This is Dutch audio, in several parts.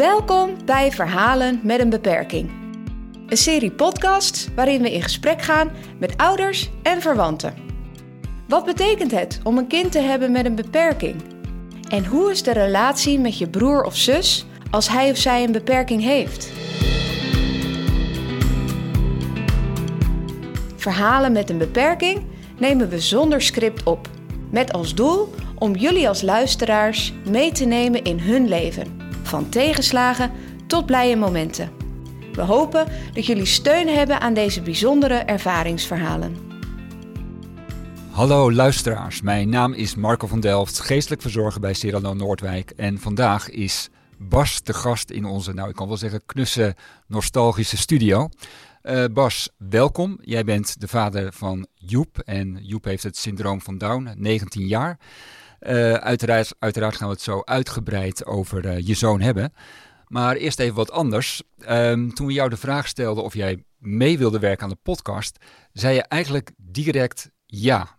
Welkom bij Verhalen met een beperking. Een serie podcasts waarin we in gesprek gaan met ouders en verwanten. Wat betekent het om een kind te hebben met een beperking? En hoe is de relatie met je broer of zus als hij of zij een beperking heeft? Verhalen met een beperking nemen we zonder script op, met als doel om jullie als luisteraars mee te nemen in hun leven, van tegenslagen tot blije momenten. We hopen dat jullie steun hebben aan deze bijzondere ervaringsverhalen. Hallo luisteraars, mijn naam is Marco van Delft, geestelijk verzorger bij Cyrano Noordwijk. En vandaag is Bas de gast in onze, nou ik kan wel zeggen, knusse nostalgische studio. Uh, Bas, welkom. Jij bent de vader van Joep en Joep heeft het syndroom van Down, 19 jaar. Uh, uiteraard, uiteraard gaan we het zo uitgebreid over uh, je zoon hebben. Maar eerst even wat anders. Um, toen we jou de vraag stelden of jij mee wilde werken aan de podcast, zei je eigenlijk direct ja.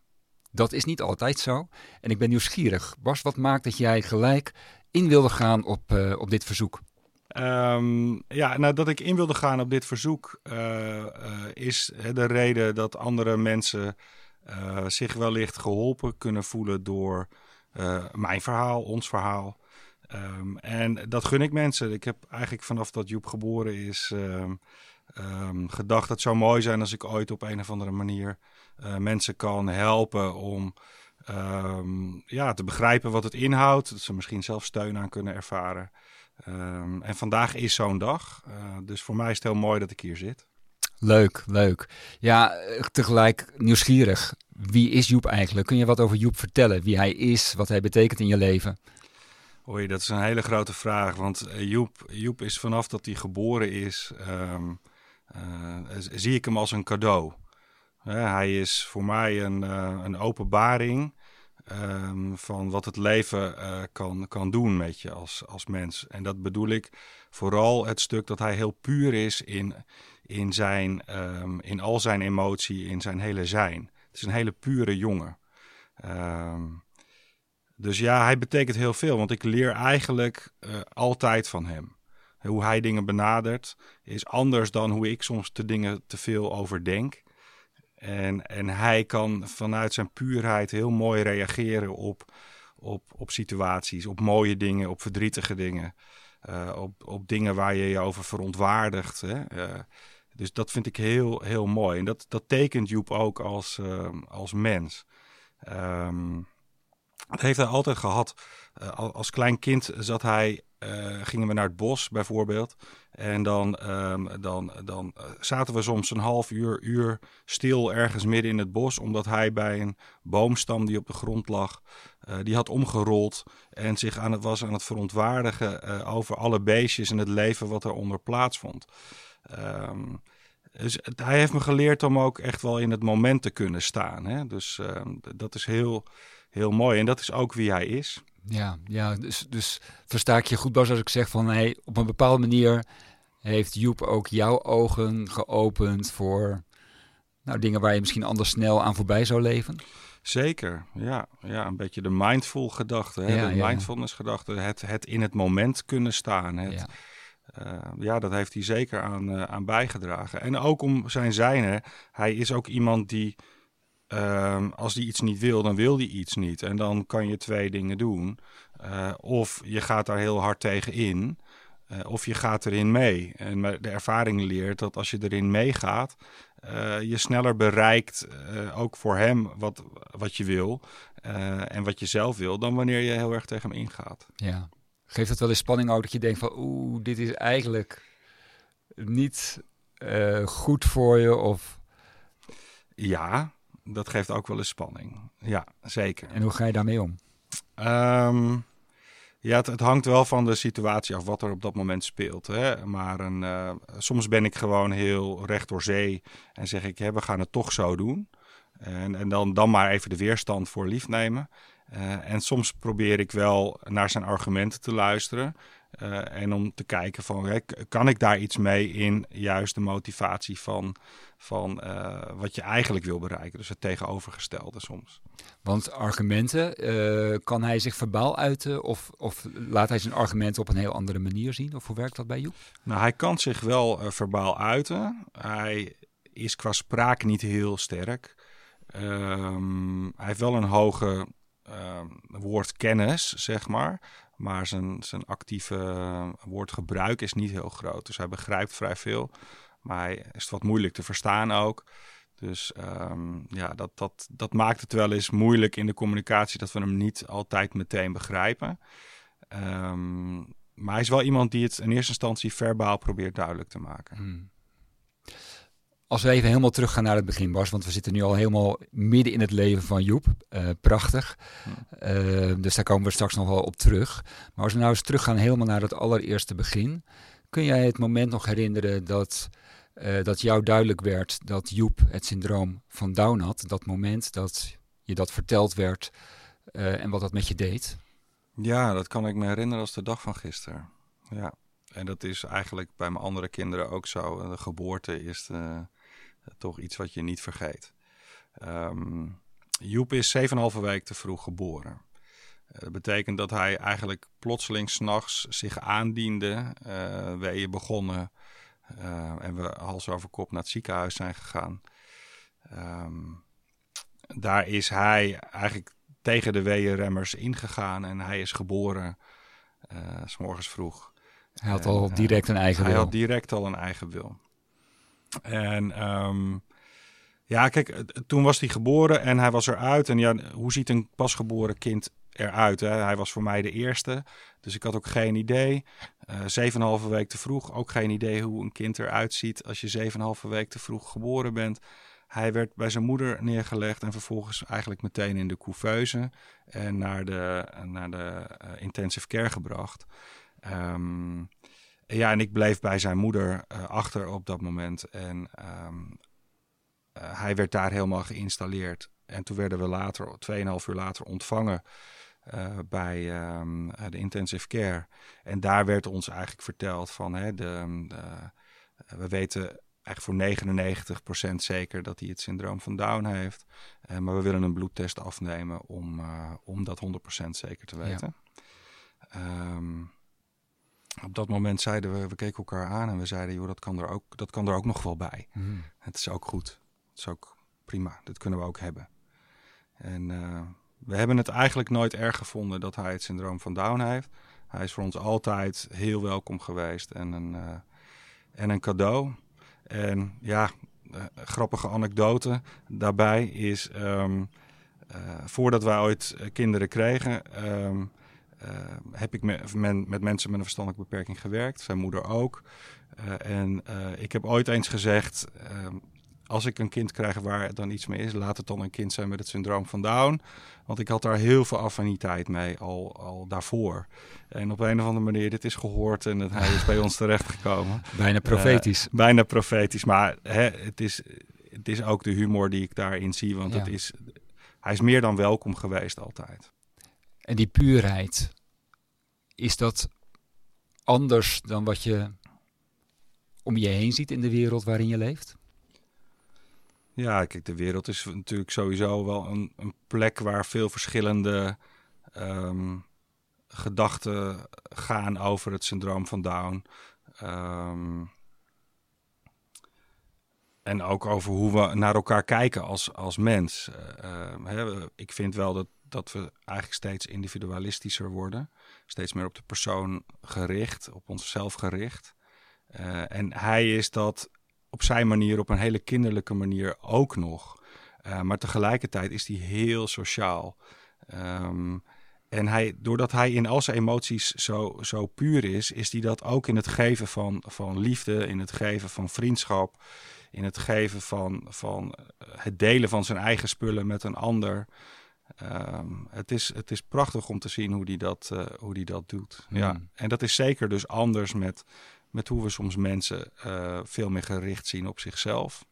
Dat is niet altijd zo. En ik ben nieuwsgierig. Bas, wat maakt dat jij gelijk in wilde gaan op, uh, op dit verzoek? Um, ja, nou dat ik in wilde gaan op dit verzoek is de reden dat andere mensen zich wellicht geholpen kunnen voelen door mijn verhaal, ons verhaal. Um, en dat gun ik mensen. Ik heb eigenlijk vanaf dat Joep geboren is um, gedacht dat het zou mooi zijn als ik ooit op een of andere manier mensen kan helpen om ja, te begrijpen wat het inhoudt. Dat ze misschien zelf steun aan kunnen ervaren. En vandaag is zo'n dag. Uh, dus voor mij is het heel mooi dat ik hier zit. Leuk, leuk. Ja, tegelijk nieuwsgierig. Wie is Joep eigenlijk? Kun je wat over Joep vertellen? Wie hij is, wat hij betekent in je leven? Oei, dat is een hele grote vraag. Want uh, Joep, Joep is vanaf dat hij geboren is, um, uh, zie ik hem als een cadeau. hij is voor mij een, een openbaring Um, van wat het leven kan, kan doen met je als, als mens. En dat bedoel ik vooral het stuk dat hij heel puur is in, in, zijn, um, in al zijn emotie, in zijn hele zijn. Het is een hele pure jongen. Um, dus ja, hij betekent heel veel, want ik leer eigenlijk uh, altijd van hem. Hoe hij dingen benadert is anders dan hoe ik soms de dingen te veel overdenk. En, en hij kan vanuit zijn puurheid heel mooi reageren op, op, op situaties, op mooie dingen, op verdrietige dingen. Uh, op, op dingen waar je je over verontwaardigt. Hè? Uh, dus dat vind ik heel, heel mooi. En dat, dat tekent Joep ook als, uh, als mens. Um, dat heeft hij altijd gehad. als klein kind zat hij, gingen we naar het bos bijvoorbeeld. En dan, um, dan, dan uh, zaten we soms een half uur, uur stil ergens midden in het bos, omdat hij bij een boomstam die op de grond lag, die had omgerold en zich aan het, was aan het verontwaardigen over alle beestjes en het leven wat eronder plaatsvond. Um, dus hij heeft me geleerd om ook echt wel in het moment te kunnen staan. Hè? Dus um, dat is heel, heel mooi en dat is ook wie hij is. Ja, ja dus, dus versta ik je goed, Bas, als ik zeg van hey, op een bepaalde manier heeft Joep ook jouw ogen geopend voor nou, dingen waar je misschien anders snel aan voorbij zou leven? Zeker, ja. ja een beetje de mindful gedachte, hè? Ja, de mindfulness gedachte, het, het in het moment kunnen staan. Het, ja. Uh, ja, dat heeft hij zeker aan, uh, aan bijgedragen. En ook om zijn zijne, hij is ook iemand die Uh, als die iets niet wil, dan wil die iets niet. En dan kan je twee dingen doen. Uh, of je gaat daar heel hard tegen in. Of je gaat erin mee. En de ervaring leert dat als je erin meegaat, je sneller bereikt, ook voor hem, wat, wat je wil. en wat je zelf wil, dan wanneer je heel erg tegen hem ingaat. Ja. Geeft het wel eens spanning ook dat je denkt van oeh, dit is eigenlijk niet goed voor je? Of... Ja, dat geeft ook wel eens spanning. Ja, zeker. En hoe ga je daarmee om? Um, ja, het, het, hangt wel van de situatie af wat er op dat moment speelt. Hè? Maar een, uh, soms ben ik gewoon heel recht door zee en zeg ik, hè, we gaan het toch zo doen. En, en dan, dan maar even de weerstand voor lief nemen. Uh, en soms probeer ik wel naar zijn argumenten te luisteren. Uh, en om te kijken van, hè, kan ik daar iets mee in juist de motivatie van, van wat je eigenlijk wil bereiken. Dus het tegenovergestelde soms. Want argumenten, kan hij zich verbaal uiten of, of laat hij zijn argumenten op een heel andere manier zien? Of hoe werkt dat bij Joep? Nou, hij kan zich wel verbaal uiten. Hij is qua spraak niet heel sterk. Ehm, hij heeft wel een hoge woordkennis, zeg maar. Maar zijn, zijn actieve woordgebruik is niet heel groot. Dus hij begrijpt vrij veel. Maar hij is wat moeilijk te verstaan ook. Dus ehm, ja, dat, dat, dat maakt het wel eens moeilijk in de communicatie dat we hem niet altijd meteen begrijpen. Ehm, maar hij is wel iemand die het in eerste instantie verbaal probeert duidelijk te maken. Hmm. Als we even helemaal teruggaan naar het begin, Bas, want we zitten nu al helemaal midden in het leven van Joep. Uh, prachtig. Uh, dus daar komen we straks nog wel op terug. Maar als we nou eens teruggaan helemaal naar het allereerste begin. Kun jij het moment nog herinneren dat, uh, dat jou duidelijk werd dat Joep het syndroom van Down had? Dat moment dat je dat verteld werd en wat dat met je deed? Ja, dat kan ik me herinneren als de dag van gisteren. Ja. En dat is eigenlijk bij mijn andere kinderen ook zo. De geboorte is de, toch iets wat je niet vergeet. Um, Joep is 7,5 week te vroeg geboren. Uh, dat betekent dat hij eigenlijk plotseling s'nachts zich aandiende. Uh, weeën begonnen. Uh, en we hals over kop naar het ziekenhuis zijn gegaan. Um, daar is hij eigenlijk tegen de weeënremmers ingegaan. En hij is geboren. Uh, s morgens vroeg. Hij had al direct een eigen wil. Hij had direct al een eigen wil. En um, ja, kijk, toen was hij geboren en hij was eruit. En ja, hoe ziet een pasgeboren kind eruit? Hè? Hij was voor mij de eerste, dus ik had ook geen idee. Uh, zeven en halve week te vroeg, ook geen idee hoe een kind eruit ziet als je zeven en halve week te vroeg geboren bent. Hij werd bij zijn moeder neergelegd en vervolgens eigenlijk meteen in de couveuse en naar de, naar de uh, intensive care gebracht. Um, ja, en ik bleef bij zijn moeder uh, achter op dat moment. En um, uh, hij werd daar helemaal geïnstalleerd. En toen werden we later, 2,5 uur later, ontvangen uh, bij um, de intensive care. En daar werd ons eigenlijk verteld van, hè, de, de we weten eigenlijk voor 99% zeker dat hij het syndroom van Down heeft. maar we willen een bloedtest afnemen om, om dat 100% zeker te weten. Ja. Um, op dat moment zeiden we, we keken elkaar aan en we zeiden, joh, dat kan er ook, dat kan er ook nog wel bij. Mm. Het is ook goed. Het is ook prima. Dat kunnen we ook hebben. En uh, we hebben het eigenlijk nooit erg gevonden dat hij het syndroom van Down heeft. Hij is voor ons altijd heel welkom geweest en een, uh, en een cadeau. En ja, uh, grappige anekdote daarbij is, um, voordat wij ooit kinderen kregen, um, uh, heb ik met, met, mensen met een verstandelijke beperking gewerkt. Zijn moeder ook. Uh, en uh, ik heb ooit eens gezegd: als ik een kind krijg waar dan iets mee is, laat het dan een kind zijn met het syndroom van Down. Want ik had daar heel veel affiniteit mee al, al daarvoor. En op een of andere manier, dit is gehoord en het, hij is bij ons terechtgekomen. Bijna profetisch. bijna profetisch, maar hè, het, is, het is ook de humor die ik daarin zie. Want ja. het is, hij is meer dan welkom geweest altijd. En die puurheid, is dat anders dan wat je om je heen ziet in de wereld waarin je leeft? Ja, kijk, de wereld is natuurlijk sowieso wel een, een plek waar veel verschillende um, gedachten gaan over het syndroom van Down. Um, en ook over hoe we naar elkaar kijken als, als mens. Uh, uh, ik vind wel dat dat we eigenlijk steeds individualistischer worden. Steeds meer op de persoon gericht, op onszelf gericht. Uh, en hij is dat op zijn manier, op een hele kinderlijke manier ook nog. Uh, maar tegelijkertijd is hij heel sociaal. Um, en hij, doordat hij in al zijn emoties zo, zo puur is, is hij dat ook in het geven van, van liefde, in het geven van vriendschap, in het geven van, van het delen van zijn eigen spullen met een ander. Um, het, is, het is prachtig om te zien hoe die dat, uh, hoe die dat doet. Mm. Ja. En dat is zeker dus anders met, met hoe we soms mensen uh, veel meer gericht zien op zichzelf.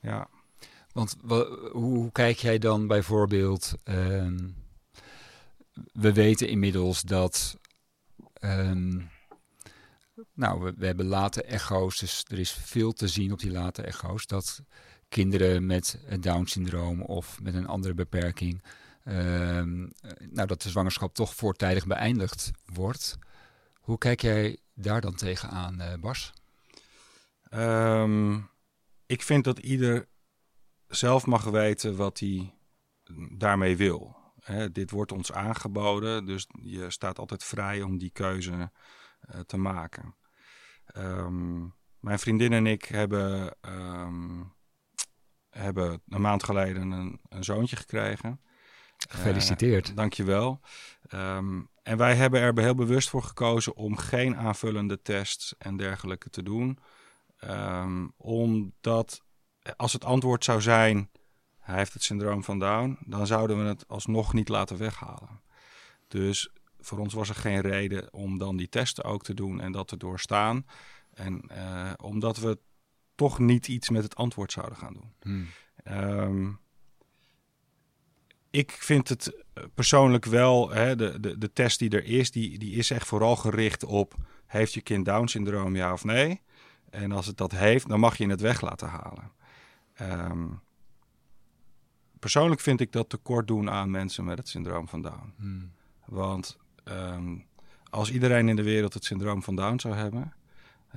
Ja. Want hoe, hoe, kijk jij dan bijvoorbeeld... Um, we weten inmiddels dat um, nou, we, we, hebben late echo's, dus er is veel te zien op die late echo's dat kinderen met het Down-syndroom of met een andere beperking, ehm, nou, dat de zwangerschap toch voortijdig beëindigd wordt. Hoe kijk jij daar dan tegenaan, uh, Bas? Um, ik vind dat ieder zelf mag weten wat hij daarmee wil. dit wordt ons aangeboden, dus je staat altijd vrij om die keuze uh, te maken. Um, mijn vriendin en ik hebben, hebben een maand geleden een, een zoontje gekregen. Gefeliciteerd. Uh, dankjewel. Um, en wij hebben er heel bewust voor gekozen om geen aanvullende tests en dergelijke te doen. Um, omdat als het antwoord zou zijn, hij heeft het syndroom van Down, dan zouden we het alsnog niet laten weghalen. Dus voor ons was er geen reden om dan die testen ook te doen en dat te doorstaan. En uh, omdat we toch niet iets met het antwoord zouden gaan doen. Hmm. Um, ik vind het eh, persoonlijk wel, hè, de, de, de test die er is, die, die is echt vooral gericht op... heeft je kind Down-syndroom, ja of nee? En als het dat heeft, dan mag je het weg laten halen. Um, persoonlijk vind ik dat tekort doen aan mensen met het syndroom van Down. Hmm. Want um, als iedereen in de wereld het syndroom van Down zou hebben,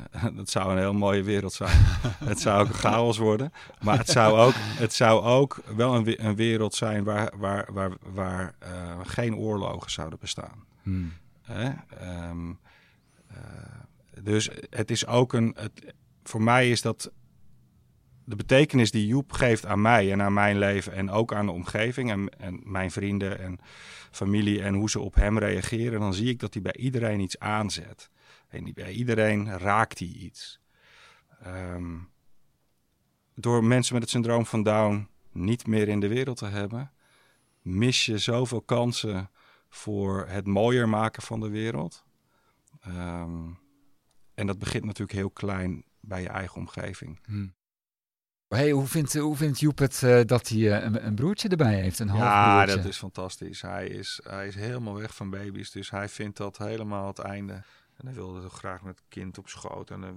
dat zou een heel mooie wereld zijn. het zou ook chaos worden. Maar het zou ook, het zou ook wel een, een wereld zijn waar, waar, waar, waar uh, geen oorlogen zouden bestaan. Hmm. Um, uh, dus het is ook een. Het, voor mij is dat de betekenis die Joep geeft aan mij en aan mijn leven en ook aan de omgeving en, en mijn vrienden en familie en hoe ze op hem reageren, dan zie ik dat hij bij iedereen iets aanzet. En bij iedereen raakt hij iets. Um, door mensen met het syndroom van Down niet meer in de wereld te hebben, mis je zoveel kansen voor het mooier maken van de wereld. Um, en dat begint natuurlijk heel klein bij je eigen omgeving. Hmm. Hey, hoe, vindt, hoe vindt Joep het uh, dat hij uh, een, een, broertje erbij heeft? Een half ja, dat is fantastisch. Hij is, hij is helemaal weg van baby's, dus hij vindt dat helemaal het einde. En hij wilde graag met het kind op schoot en uh,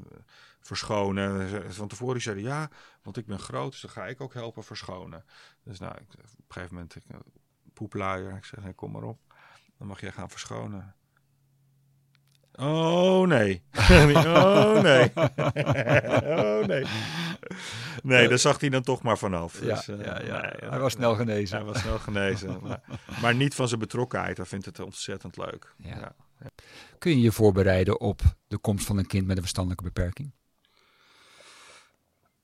verschonen. Van tevoren zei hij ja, want ik ben groot, dus dan ga ik ook helpen verschonen. Dus nou, ik, op een gegeven moment, ik, poepluier, ik zeg, kom maar op. Dan mag jij gaan verschonen. Oh nee. oh nee. oh nee. Nee, daar zag hij dan toch maar vanaf. Ja, dus, uh, ja, ja. hij was snel genezen. Hij was snel genezen. maar, maar, niet van zijn betrokkenheid. Hij vindt het ontzettend leuk. Ja. Kun je je voorbereiden op de komst van een kind met een verstandelijke beperking?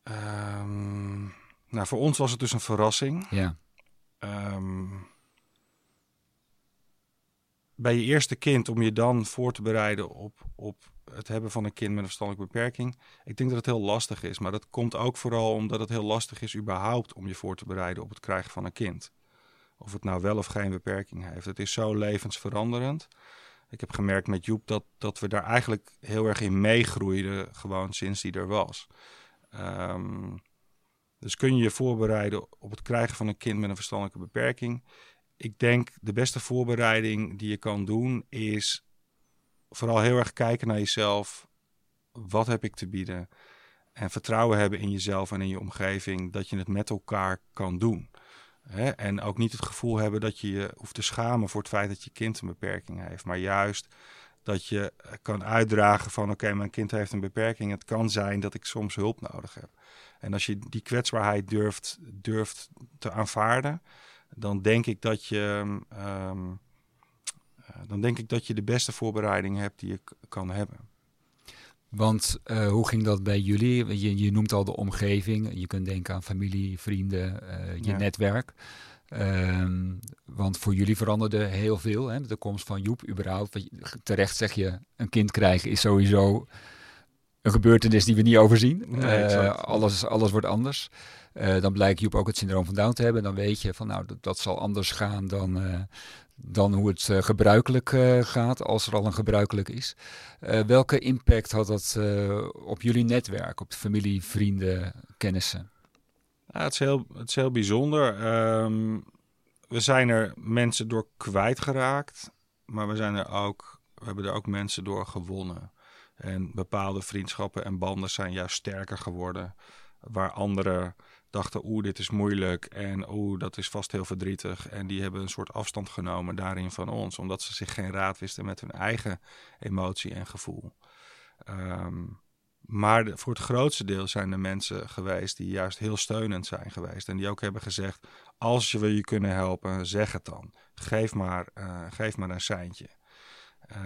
Um, nou, voor ons was het dus een verrassing. Ja. Um, bij je eerste kind, om je dan voor te bereiden op, op het hebben van een kind met een verstandelijke beperking. Ik denk dat het heel lastig is. Maar dat komt ook vooral omdat het heel lastig is überhaupt om je voor te bereiden op het krijgen van een kind. Of het nou wel of geen beperking heeft. Het is zo levensveranderend. Ik heb gemerkt met Joep dat, dat we daar eigenlijk heel erg in meegroeiden, gewoon sinds die er was. Ehm, dus kun je je voorbereiden op het krijgen van een kind met een verstandelijke beperking? Ik denk de beste voorbereiding die je kan doen is vooral heel erg kijken naar jezelf. Wat heb ik te bieden? En vertrouwen hebben in jezelf en in je omgeving dat je het met elkaar kan doen. En ook niet het gevoel hebben dat je je hoeft te schamen voor het feit dat je kind een beperking heeft. Maar juist dat je kan uitdragen van oké, mijn kind heeft een beperking. Het kan zijn dat ik soms hulp nodig heb. En als je die kwetsbaarheid durft, durft te aanvaarden, dan denk ik dat je, um, dan denk ik dat je de beste voorbereiding hebt die je kan hebben. Want uh, hoe ging dat bij jullie? Je, je, noemt al de omgeving. Je kunt denken aan familie, vrienden, uh, je ja. netwerk. Um, want voor jullie veranderde heel veel. Hè, de komst van Joep überhaupt. Terecht zeg je, een kind krijgen is sowieso een gebeurtenis die we niet overzien. Nee, uh, alles, alles wordt anders. Uh, dan blijkt Joep ook het syndroom van Down te hebben. Dan weet je van nou, dat, dat zal anders gaan dan, uh, dan hoe het uh, gebruikelijk gaat, als er al een gebruikelijk is. welke impact had dat op jullie netwerk, op de familie, vrienden, kennissen? Het, is heel, het is heel bijzonder. Um, we zijn er mensen door kwijtgeraakt, maar we, zijn er ook, we hebben er ook mensen door gewonnen. En bepaalde vriendschappen en banden zijn juist sterker geworden. Waar anderen dachten, oeh, dit is moeilijk en oeh, dat is vast heel verdrietig. En die hebben een soort afstand genomen daarin van ons, omdat ze zich geen raad wisten met hun eigen emotie en gevoel. Ehm, maar voor het grootste deel zijn er mensen geweest die juist heel steunend zijn geweest. En die ook hebben gezegd, als we je kunnen helpen, zeg het dan. Geef maar, uh, geef maar een seintje.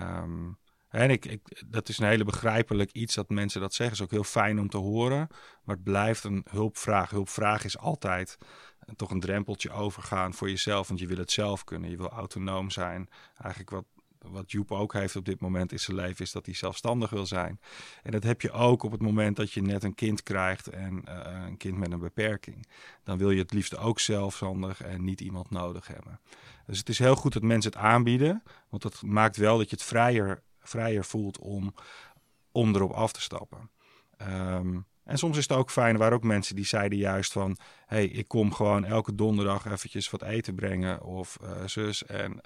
Um, en ik, dat is een hele begrijpelijk iets dat mensen dat zeggen. is ook heel fijn om te horen. Maar het blijft een hulpvraag. Hulpvraag is altijd toch een drempeltje overgaan voor jezelf. Want je wil het zelf kunnen. Je wil autonoom zijn. Eigenlijk wat, wat Joep ook heeft op dit moment in zijn leven, is dat hij zelfstandig wil zijn. En dat heb je ook op het moment dat je net een kind krijgt en uh, een kind met een beperking. Dan wil je het liefst ook zelfstandig en niet iemand nodig hebben. Dus het is heel goed dat mensen het aanbieden, want dat maakt wel dat je het vrijer vrijer voelt om, om erop af te stappen. Ehm, en soms is het ook fijn, er waren ook mensen die zeiden juist van... hey, ik kom gewoon elke donderdag eventjes wat eten brengen of uh, zus. En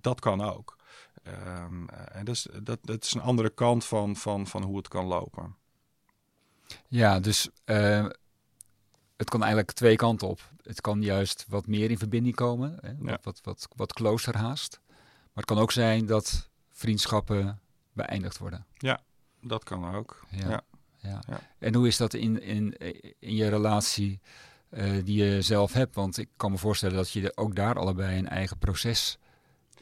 dat kan ook. Um, en dus, dat, dat is een andere kant van, van, van hoe het kan lopen. Ja, dus uh, het kan eigenlijk twee kanten op. Het kan juist wat meer in verbinding komen, hè? Wat, wat, wat, wat closer haast. Maar het kan ook zijn dat vriendschappen beëindigd worden. Ja, dat kan ook. Ja. ja. ja. En hoe is dat in, in, in je relatie uh, die je zelf hebt? Want ik kan me voorstellen dat je ook daar allebei een eigen proces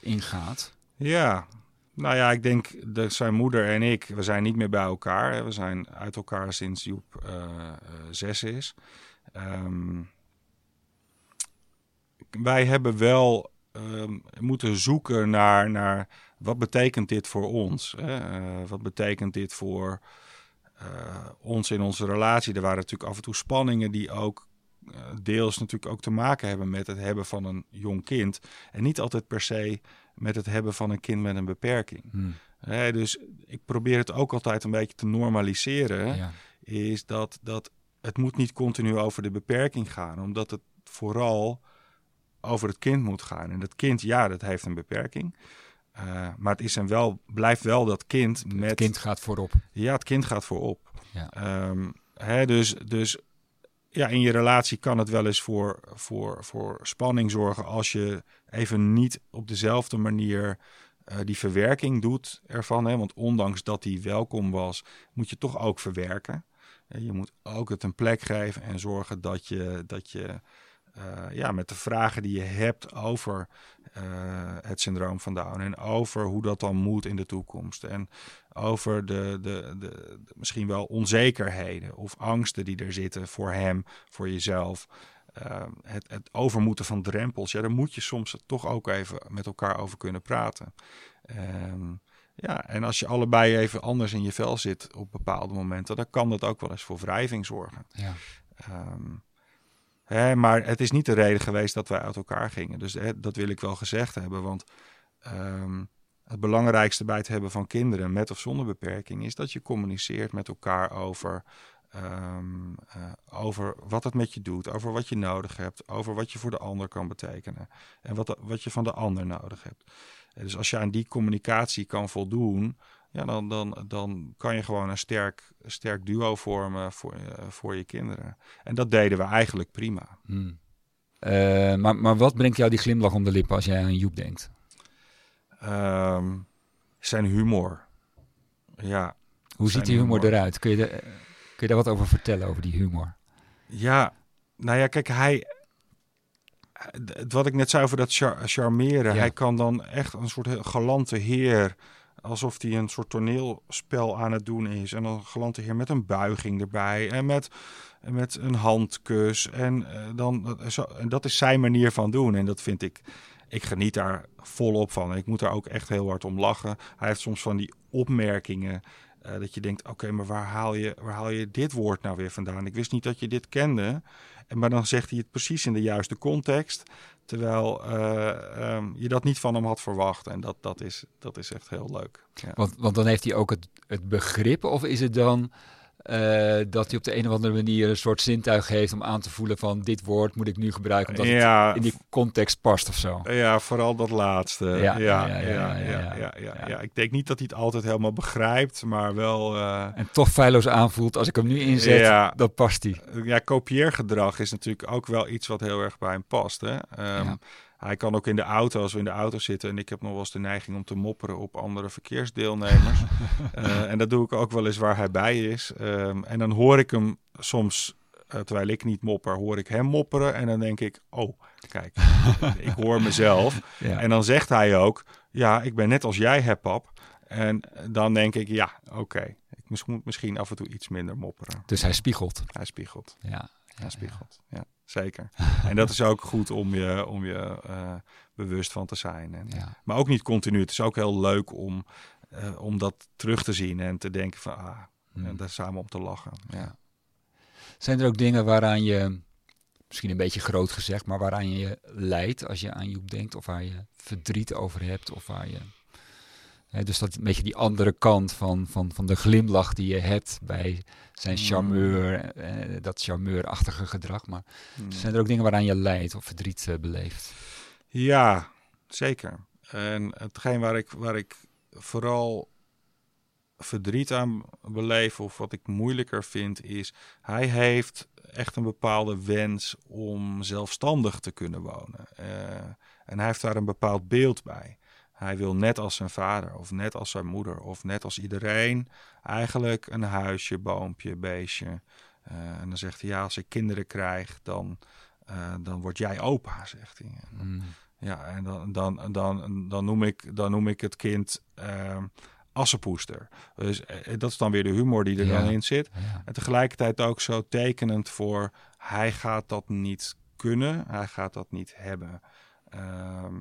in gaat. Ja, nou ja, ik denk dat zijn moeder en ik, we zijn niet meer bij elkaar. We zijn uit elkaar sinds Joep uh, uh, zes is. Um, wij hebben wel um, moeten zoeken naar, naar wat betekent dit voor ons? Hè? Uh, wat betekent dit voor uh, ons in onze relatie? Er waren natuurlijk af en toe spanningen die ook uh, deels natuurlijk ook te maken hebben met het hebben van een jong kind. En niet altijd per se met het hebben van een kind met een beperking. Hmm. Dus ik probeer het ook altijd een beetje te normaliseren. Ja. Is dat, dat het moet niet continu over de beperking gaan. Omdat het vooral over het kind moet gaan. En dat kind, ja, dat heeft een beperking. Uh, maar het is en wel, blijft wel dat kind met... Het kind gaat voorop. Ja, het kind gaat voorop. Ja. Um, hè, dus, dus ja, in je relatie kan het wel eens voor, voor, voor spanning zorgen als je even niet op dezelfde manier uh, die verwerking doet ervan. Hè? Want ondanks dat die welkom was, moet je toch ook verwerken. Je moet ook het een plek geven en zorgen dat je, dat je uh, ja, met de vragen die je hebt over uh, het syndroom van Down en over hoe dat dan moet in de toekomst en over de, de, de, misschien wel onzekerheden of angsten die er zitten voor hem, voor jezelf. Uh, het, het overmoeten van drempels, ja, daar moet je soms toch ook even met elkaar over kunnen praten. Um, ja, en als je allebei even anders in je vel zit op bepaalde momenten, dan kan dat ook wel eens voor wrijving zorgen. Ja. Um, Hè, maar het is niet de reden geweest dat wij uit elkaar gingen. Dus hè, dat wil ik wel gezegd hebben. Want um, het belangrijkste bij het hebben van kinderen met of zonder beperking is dat je communiceert met elkaar over, um, uh, over wat het met je doet, over wat je nodig hebt, over wat je voor de ander kan betekenen en wat, wat je van de ander nodig hebt. dus als je aan die communicatie kan voldoen, ja, dan, dan, dan kan je gewoon een sterk, sterk duo vormen voor, uh, voor je kinderen. En dat deden we eigenlijk prima. Hmm. Uh, maar, maar wat brengt jou die glimlach om de lippen als jij aan Joep denkt? Um, zijn humor. Ja. Hoe ziet die humor, eruit? Kun je, de, kun je daar wat over vertellen, over die humor? Ja, nou ja, kijk, hij... Wat ik net zei over dat char charmeren. Ja. Hij kan dan echt een soort galante heer alsof hij een soort toneelspel aan het doen is. En dan galante heer met een buiging erbij en met, met een handkus. En, uh, dan, zo, en dat is zijn manier van doen. En dat vind ik, ik geniet daar volop van. Ik moet daar ook echt heel hard om lachen. Hij heeft soms van die opmerkingen. Uh, dat je denkt, oké, maar waar haal, je, waar haal je dit woord nou weer vandaan? Ik wist niet dat je dit kende. En, maar dan zegt hij het precies in de juiste context. Terwijl uh, um, je dat niet van hem had verwacht. En dat, dat, is, dat is echt heel leuk. Want, want dan heeft hij ook het, het begrip, of is het dan eh, dat hij op de een of andere manier een soort zintuig heeft om aan te voelen van dit woord moet ik nu gebruiken omdat ja, het in die context past of zo. Ja, vooral dat laatste. Ja, ja, ja, ja. Ik denk niet dat hij het altijd helemaal begrijpt, maar wel... Eh, en toch feilloos aanvoelt als ik hem nu inzet, ja. dan past hij. Ja, kopieergedrag is natuurlijk ook wel iets wat heel erg bij hem past. Hè? Ehm, hij kan ook in de auto, als we in de auto zitten... en ik heb nog wel eens de neiging om te mopperen op andere verkeersdeelnemers. Eh, en dat doe ik ook wel eens waar hij bij is. Ehm, en dan hoor ik hem soms, eh, terwijl ik niet mopper, hoor ik hem mopperen. En dan denk ik, oh, kijk, ik hoor mezelf. Ja. En dan zegt hij ook, ja, ik ben net als jij hebt, pap. En dan denk ik, ja, oké. Ik moet misschien af en toe iets minder mopperen. Dus hij spiegelt. Hij spiegelt. Ja. Hij spiegelt. Ja, zeker. en dat is ook goed om je, om je eh, bewust van te zijn. En, Ja. Maar ook niet continu. Het is ook heel leuk om, eh, om dat terug te zien en te denken van, ah, Hmm. en daar samen om te lachen. Ja. Zijn er ook dingen waaraan je, misschien een beetje groot gezegd, maar waaraan je lijdt als je aan Joep denkt? Of waar je verdriet over hebt? Of waar je... Dus dat een beetje die andere kant van, van, van de glimlach die je hebt bij zijn Mm. charmeur, eh, dat charmeurachtige gedrag. Maar Hmm. zijn er ook dingen waaraan je lijdt of verdriet eh, beleeft? Ja, zeker. En hetgeen waar ik, waar ik vooral verdriet aan beleef of wat ik moeilijker vind is, hij heeft echt een bepaalde wens om zelfstandig te kunnen wonen. Eh, en hij heeft daar een bepaald beeld bij. Hij wil net als zijn vader of net als zijn moeder of net als iedereen eigenlijk een huisje, boompje, beestje. Eh, en dan zegt hij ja, als ik kinderen krijg, dan, eh, dan word jij opa, zegt hij. En dan- Mm. ja, en dan, dan, dan, dan, noem, ik, dan noem ik het kind ehm assenpoester. Dus eh, dat is dan weer de humor die er Ja. dan in zit. Ja. En tegelijkertijd ook zo tekenend voor hij gaat dat niet kunnen, hij gaat dat niet hebben. Ehm,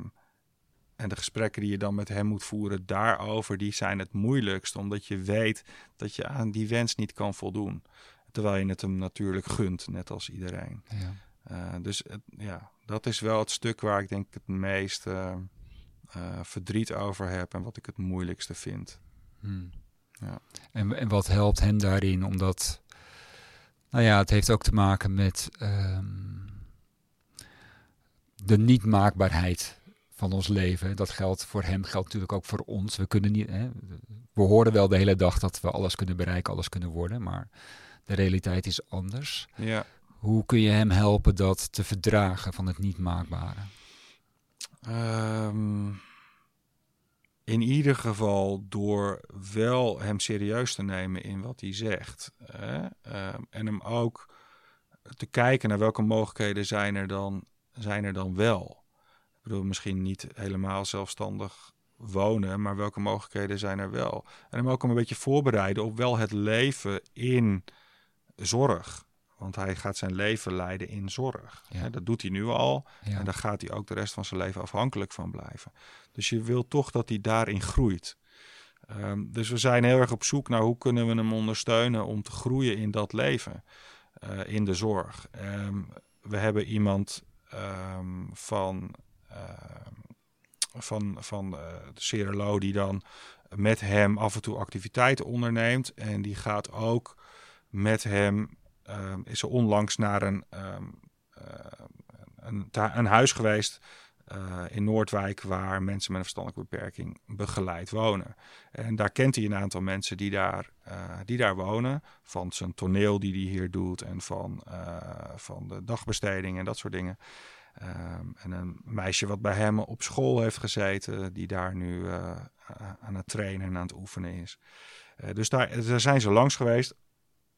en de gesprekken die je dan met hem moet voeren daarover, die zijn het moeilijkst, omdat je weet dat je aan die wens niet kan voldoen. Terwijl je het hem natuurlijk gunt, net als iedereen. Ja. Uh, dus het, ja, dat is wel het stuk waar ik denk het meest uh, uh, verdriet over heb en wat ik het moeilijkste vind. Hmm. Ja. En, en wat helpt hen daarin? Omdat, nou ja, het heeft ook te maken met um, de niet-maakbaarheid van ons leven. Dat geldt voor hem, geldt natuurlijk ook voor ons. We kunnen niet, hè, we horen wel de hele dag dat we alles kunnen bereiken, alles kunnen worden, maar de realiteit is anders. Ja. Hoe kun je hem helpen dat te verdragen van het niet maakbare? Um, in ieder geval door wel hem serieus te nemen in wat hij zegt. Hè? Um, en hem ook te kijken naar welke mogelijkheden zijn er dan, zijn er dan wel. Ik bedoel, misschien niet helemaal zelfstandig wonen, maar welke mogelijkheden zijn er wel. En hem ook een beetje voorbereiden op wel het leven in zorg. Want hij gaat zijn leven leiden in zorg. Ja. Dat doet hij nu al. Ja. En daar gaat hij ook de rest van zijn leven afhankelijk van blijven. Dus je wil toch dat hij daarin groeit. Um, dus we zijn heel erg op zoek naar hoe kunnen we hem ondersteunen om te groeien in dat leven. Uh, in de zorg. Um, we hebben iemand um, van, van, van uh, de Cerelo die dan met hem af en toe activiteiten onderneemt. En die gaat ook met hem Um, is er onlangs naar een, um, uh, een, een, huis geweest uh, in Noordwijk waar mensen met een verstandelijke beperking begeleid wonen. En daar kent hij een aantal mensen die daar, die daar wonen. Van zijn toneel die hij hier doet en van, van de dagbesteding en dat soort dingen. Um, en een meisje wat bij hem op school heeft gezeten, die daar nu uh, aan het trainen en aan het oefenen is. Uh, dus daar, daar zijn ze langs geweest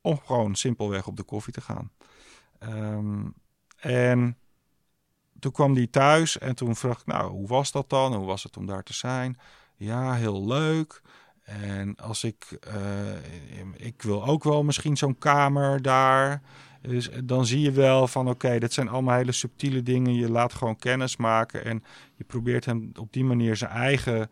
om gewoon simpelweg op de koffie te gaan. Um, en toen kwam die thuis en toen vroeg ik, nou, hoe was dat dan? Hoe was het om daar te zijn? Ja, heel leuk. En als ik, ik wil ook wel misschien zo'n kamer daar. Dus dan zie je wel van, oké, okay, dat zijn allemaal hele subtiele dingen. Je laat gewoon kennis maken en je probeert hem op die manier zijn eigen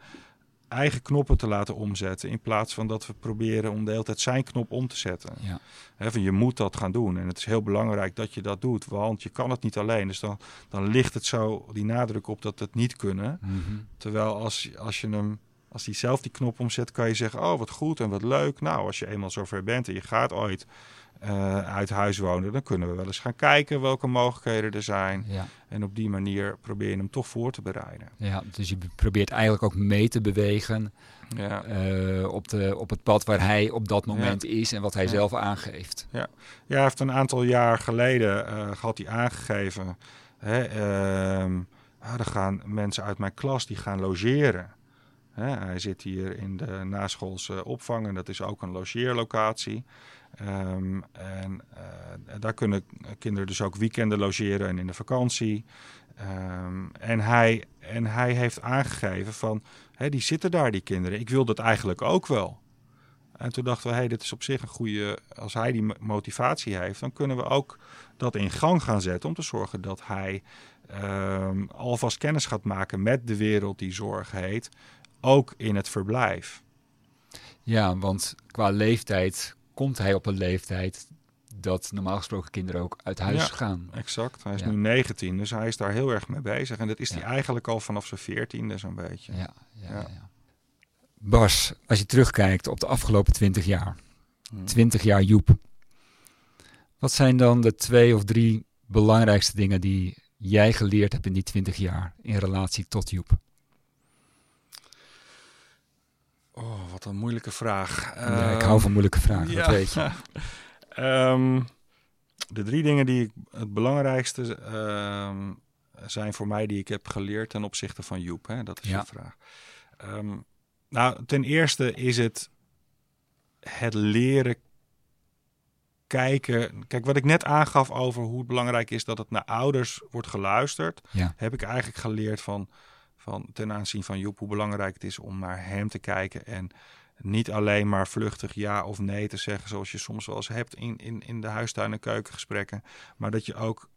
eigen knoppen te laten omzetten. In plaats van dat we proberen om de hele tijd zijn knop om te zetten. Ja. He, van je moet dat gaan doen. En het is heel belangrijk dat je dat doet. Want je kan het niet alleen. Dus dan, dan ligt het zo die nadruk op dat het niet kunnen. Mm -hmm. Terwijl als, als je hem Als hij zelf die knop omzet, kan je zeggen: Oh, wat goed en wat leuk. Nou, als je eenmaal zover bent en je gaat ooit uit huis wonen, dan kunnen we wel eens gaan kijken welke mogelijkheden er zijn. Ja. En op die manier probeer je hem toch voor te bereiden. Ja, dus je probeert eigenlijk ook mee te bewegen ja. Uh, op, de, op het pad waar hij op dat moment is en wat hij zelf aangeeft. Ja. ja, hij heeft een aantal jaar geleden uh, had hij aangegeven. Hè, uh, ah, er gaan mensen uit mijn klas die gaan logeren. Hè, hij zit hier in de naschoolse opvang en dat is ook een logeerlocatie. Um, en uh, daar kunnen kinderen dus ook weekenden logeren en in de vakantie. Um, en, hij, en hij heeft aangegeven van, die zitten daar, die kinderen. Ik wil dat eigenlijk ook wel. En toen dachten we, hé, dit is op zich een goede... Als hij die motivatie heeft, dan kunnen we ook dat in gang gaan zetten... om te zorgen dat hij um, alvast kennis gaat maken met de wereld die zorg heet... ook in het verblijf. Ja, want qua leeftijd komt hij op een leeftijd dat normaal gesproken kinderen ook uit huis ja, gaan. Exact. Hij is nu 19, dus hij is daar heel erg mee bezig. En dat is hij eigenlijk al vanaf zijn 14e zo'n beetje. Ja, ja, Bas, als je terugkijkt op de afgelopen 20 jaar, 20 hmm. jaar Joep. Wat zijn dan de twee of drie belangrijkste dingen die jij geleerd hebt in die 20 jaar in relatie tot Joep? Oh, wat een moeilijke vraag. Ja, ik hou van moeilijke vragen, ja. dat weet je. um, de drie dingen die ik het belangrijkste um, zijn voor mij die ik heb geleerd ten opzichte van Joep. Hè? Dat is ja. de vraag. Um, nou, ten eerste is het het leren kijken. Kijk, wat ik net aangaf over hoe het belangrijk is dat het naar ouders wordt geluisterd, ja. heb ik eigenlijk geleerd van van ten aanzien van Joep hoe belangrijk het is om naar hem te kijken en niet alleen maar vluchtig ja of nee te zeggen, zoals je soms wel eens hebt in, in, in de huistuin- en keukengesprekken, maar dat je ook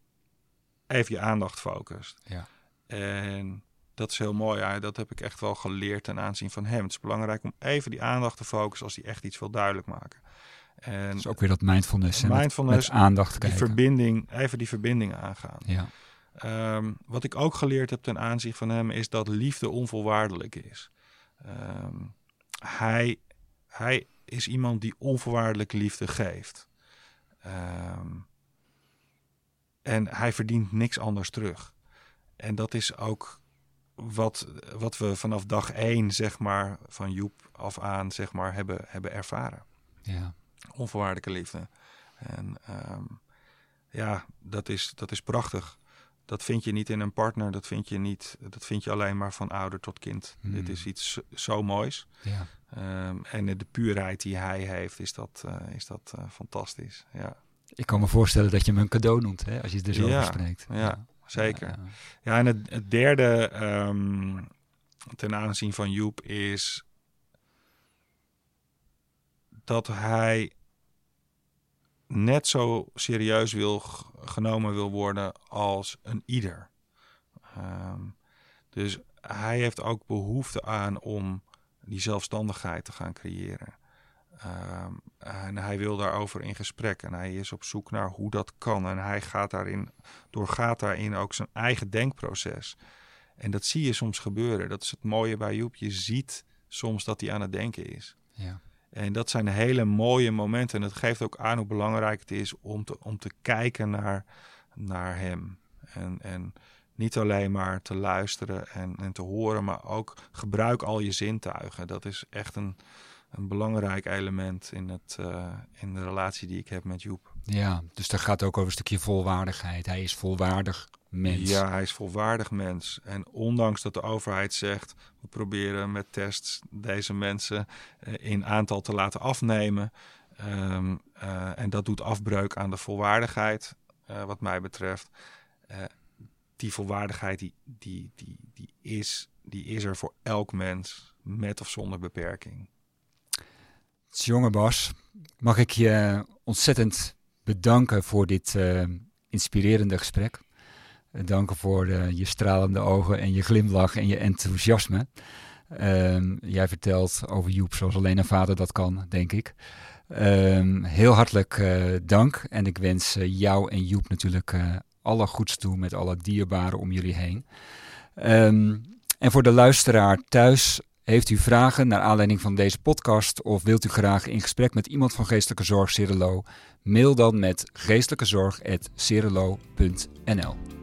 even je aandacht focust. Ja. En dat is heel mooi. Ja, dat heb ik echt wel geleerd ten aanzien van hem. Het is belangrijk om even die aandacht te focussen als hij echt iets wil duidelijk maken. En dat is ook weer dat mindfulness. Mindfulness, met, aandacht die verbinding, even die verbinding aangaan. Ja. Um, wat ik ook geleerd heb ten aanzien van hem is dat liefde onvoorwaardelijk is. Um, hij, hij is iemand die onvoorwaardelijk liefde geeft. Um, en hij verdient niks anders terug. En dat is ook wat, wat we vanaf dag één, zeg maar, van Joep af aan, zeg maar, hebben, hebben ervaren. Ja. Onvoorwaardelijke liefde. En ja, dat is, dat is prachtig dat vind je niet in een partner, dat vind je niet, dat vind je alleen maar van ouder tot kind. Hmm. Dit is iets zo, moois. Ja. Um, en de puurheid die hij heeft, is dat, uh, is dat uh, fantastisch. Ja. Ik kan me voorstellen dat je hem een cadeau noemt, hè, als je het er zo ja, over spreekt. Ja, ja. zeker. Ja, en het, het derde um, ten aanzien van Joep is dat hij net zo serieus wil, genomen wil worden als een ieder. Ehm, dus hij heeft ook behoefte aan om die zelfstandigheid te gaan creëren. Um, en hij wil daarover in gesprek en hij is op zoek naar hoe dat kan. En hij gaat daarin, doorgaat daarin ook zijn eigen denkproces. En dat zie je soms gebeuren. Dat is het mooie bij Joep. Je ziet soms dat hij aan het denken is. Ja. En dat zijn hele mooie momenten. En het geeft ook aan hoe belangrijk het is om te, om te kijken naar, naar hem. En, en niet alleen maar te luisteren en, en te horen, maar ook gebruik al je zintuigen. Dat is echt een, een belangrijk element in, het, uh, in de relatie die ik heb met Joep. Ja, dus daar gaat ook over een stukje volwaardigheid. Hij is volwaardig mens. Ja, hij is volwaardig mens. En ondanks dat de overheid zegt, we proberen met tests deze mensen uh, in aantal te laten afnemen. Um, uh, en dat doet afbreuk aan de volwaardigheid, uh, wat mij betreft. die volwaardigheid die, die, die, die, is, die is er voor elk mens, met of zonder beperking. Jonge Bas, mag ik je ontzettend bedanken voor dit inspirerende gesprek. Danken voor de, je stralende ogen en je glimlach en je enthousiasme. Um, jij vertelt over Joep zoals alleen een vader dat kan, denk ik. Um, heel hartelijk uh, dank en ik wens jou en Joep natuurlijk alle goeds toe met alle dierbaren om jullie heen. Um, en voor de luisteraar thuis, Heeft u vragen naar aanleiding van deze podcast of wilt u graag in gesprek met iemand van Geestelijke Zorg Cirelo? Mail dan met geestelijkezorg.cirelo.nl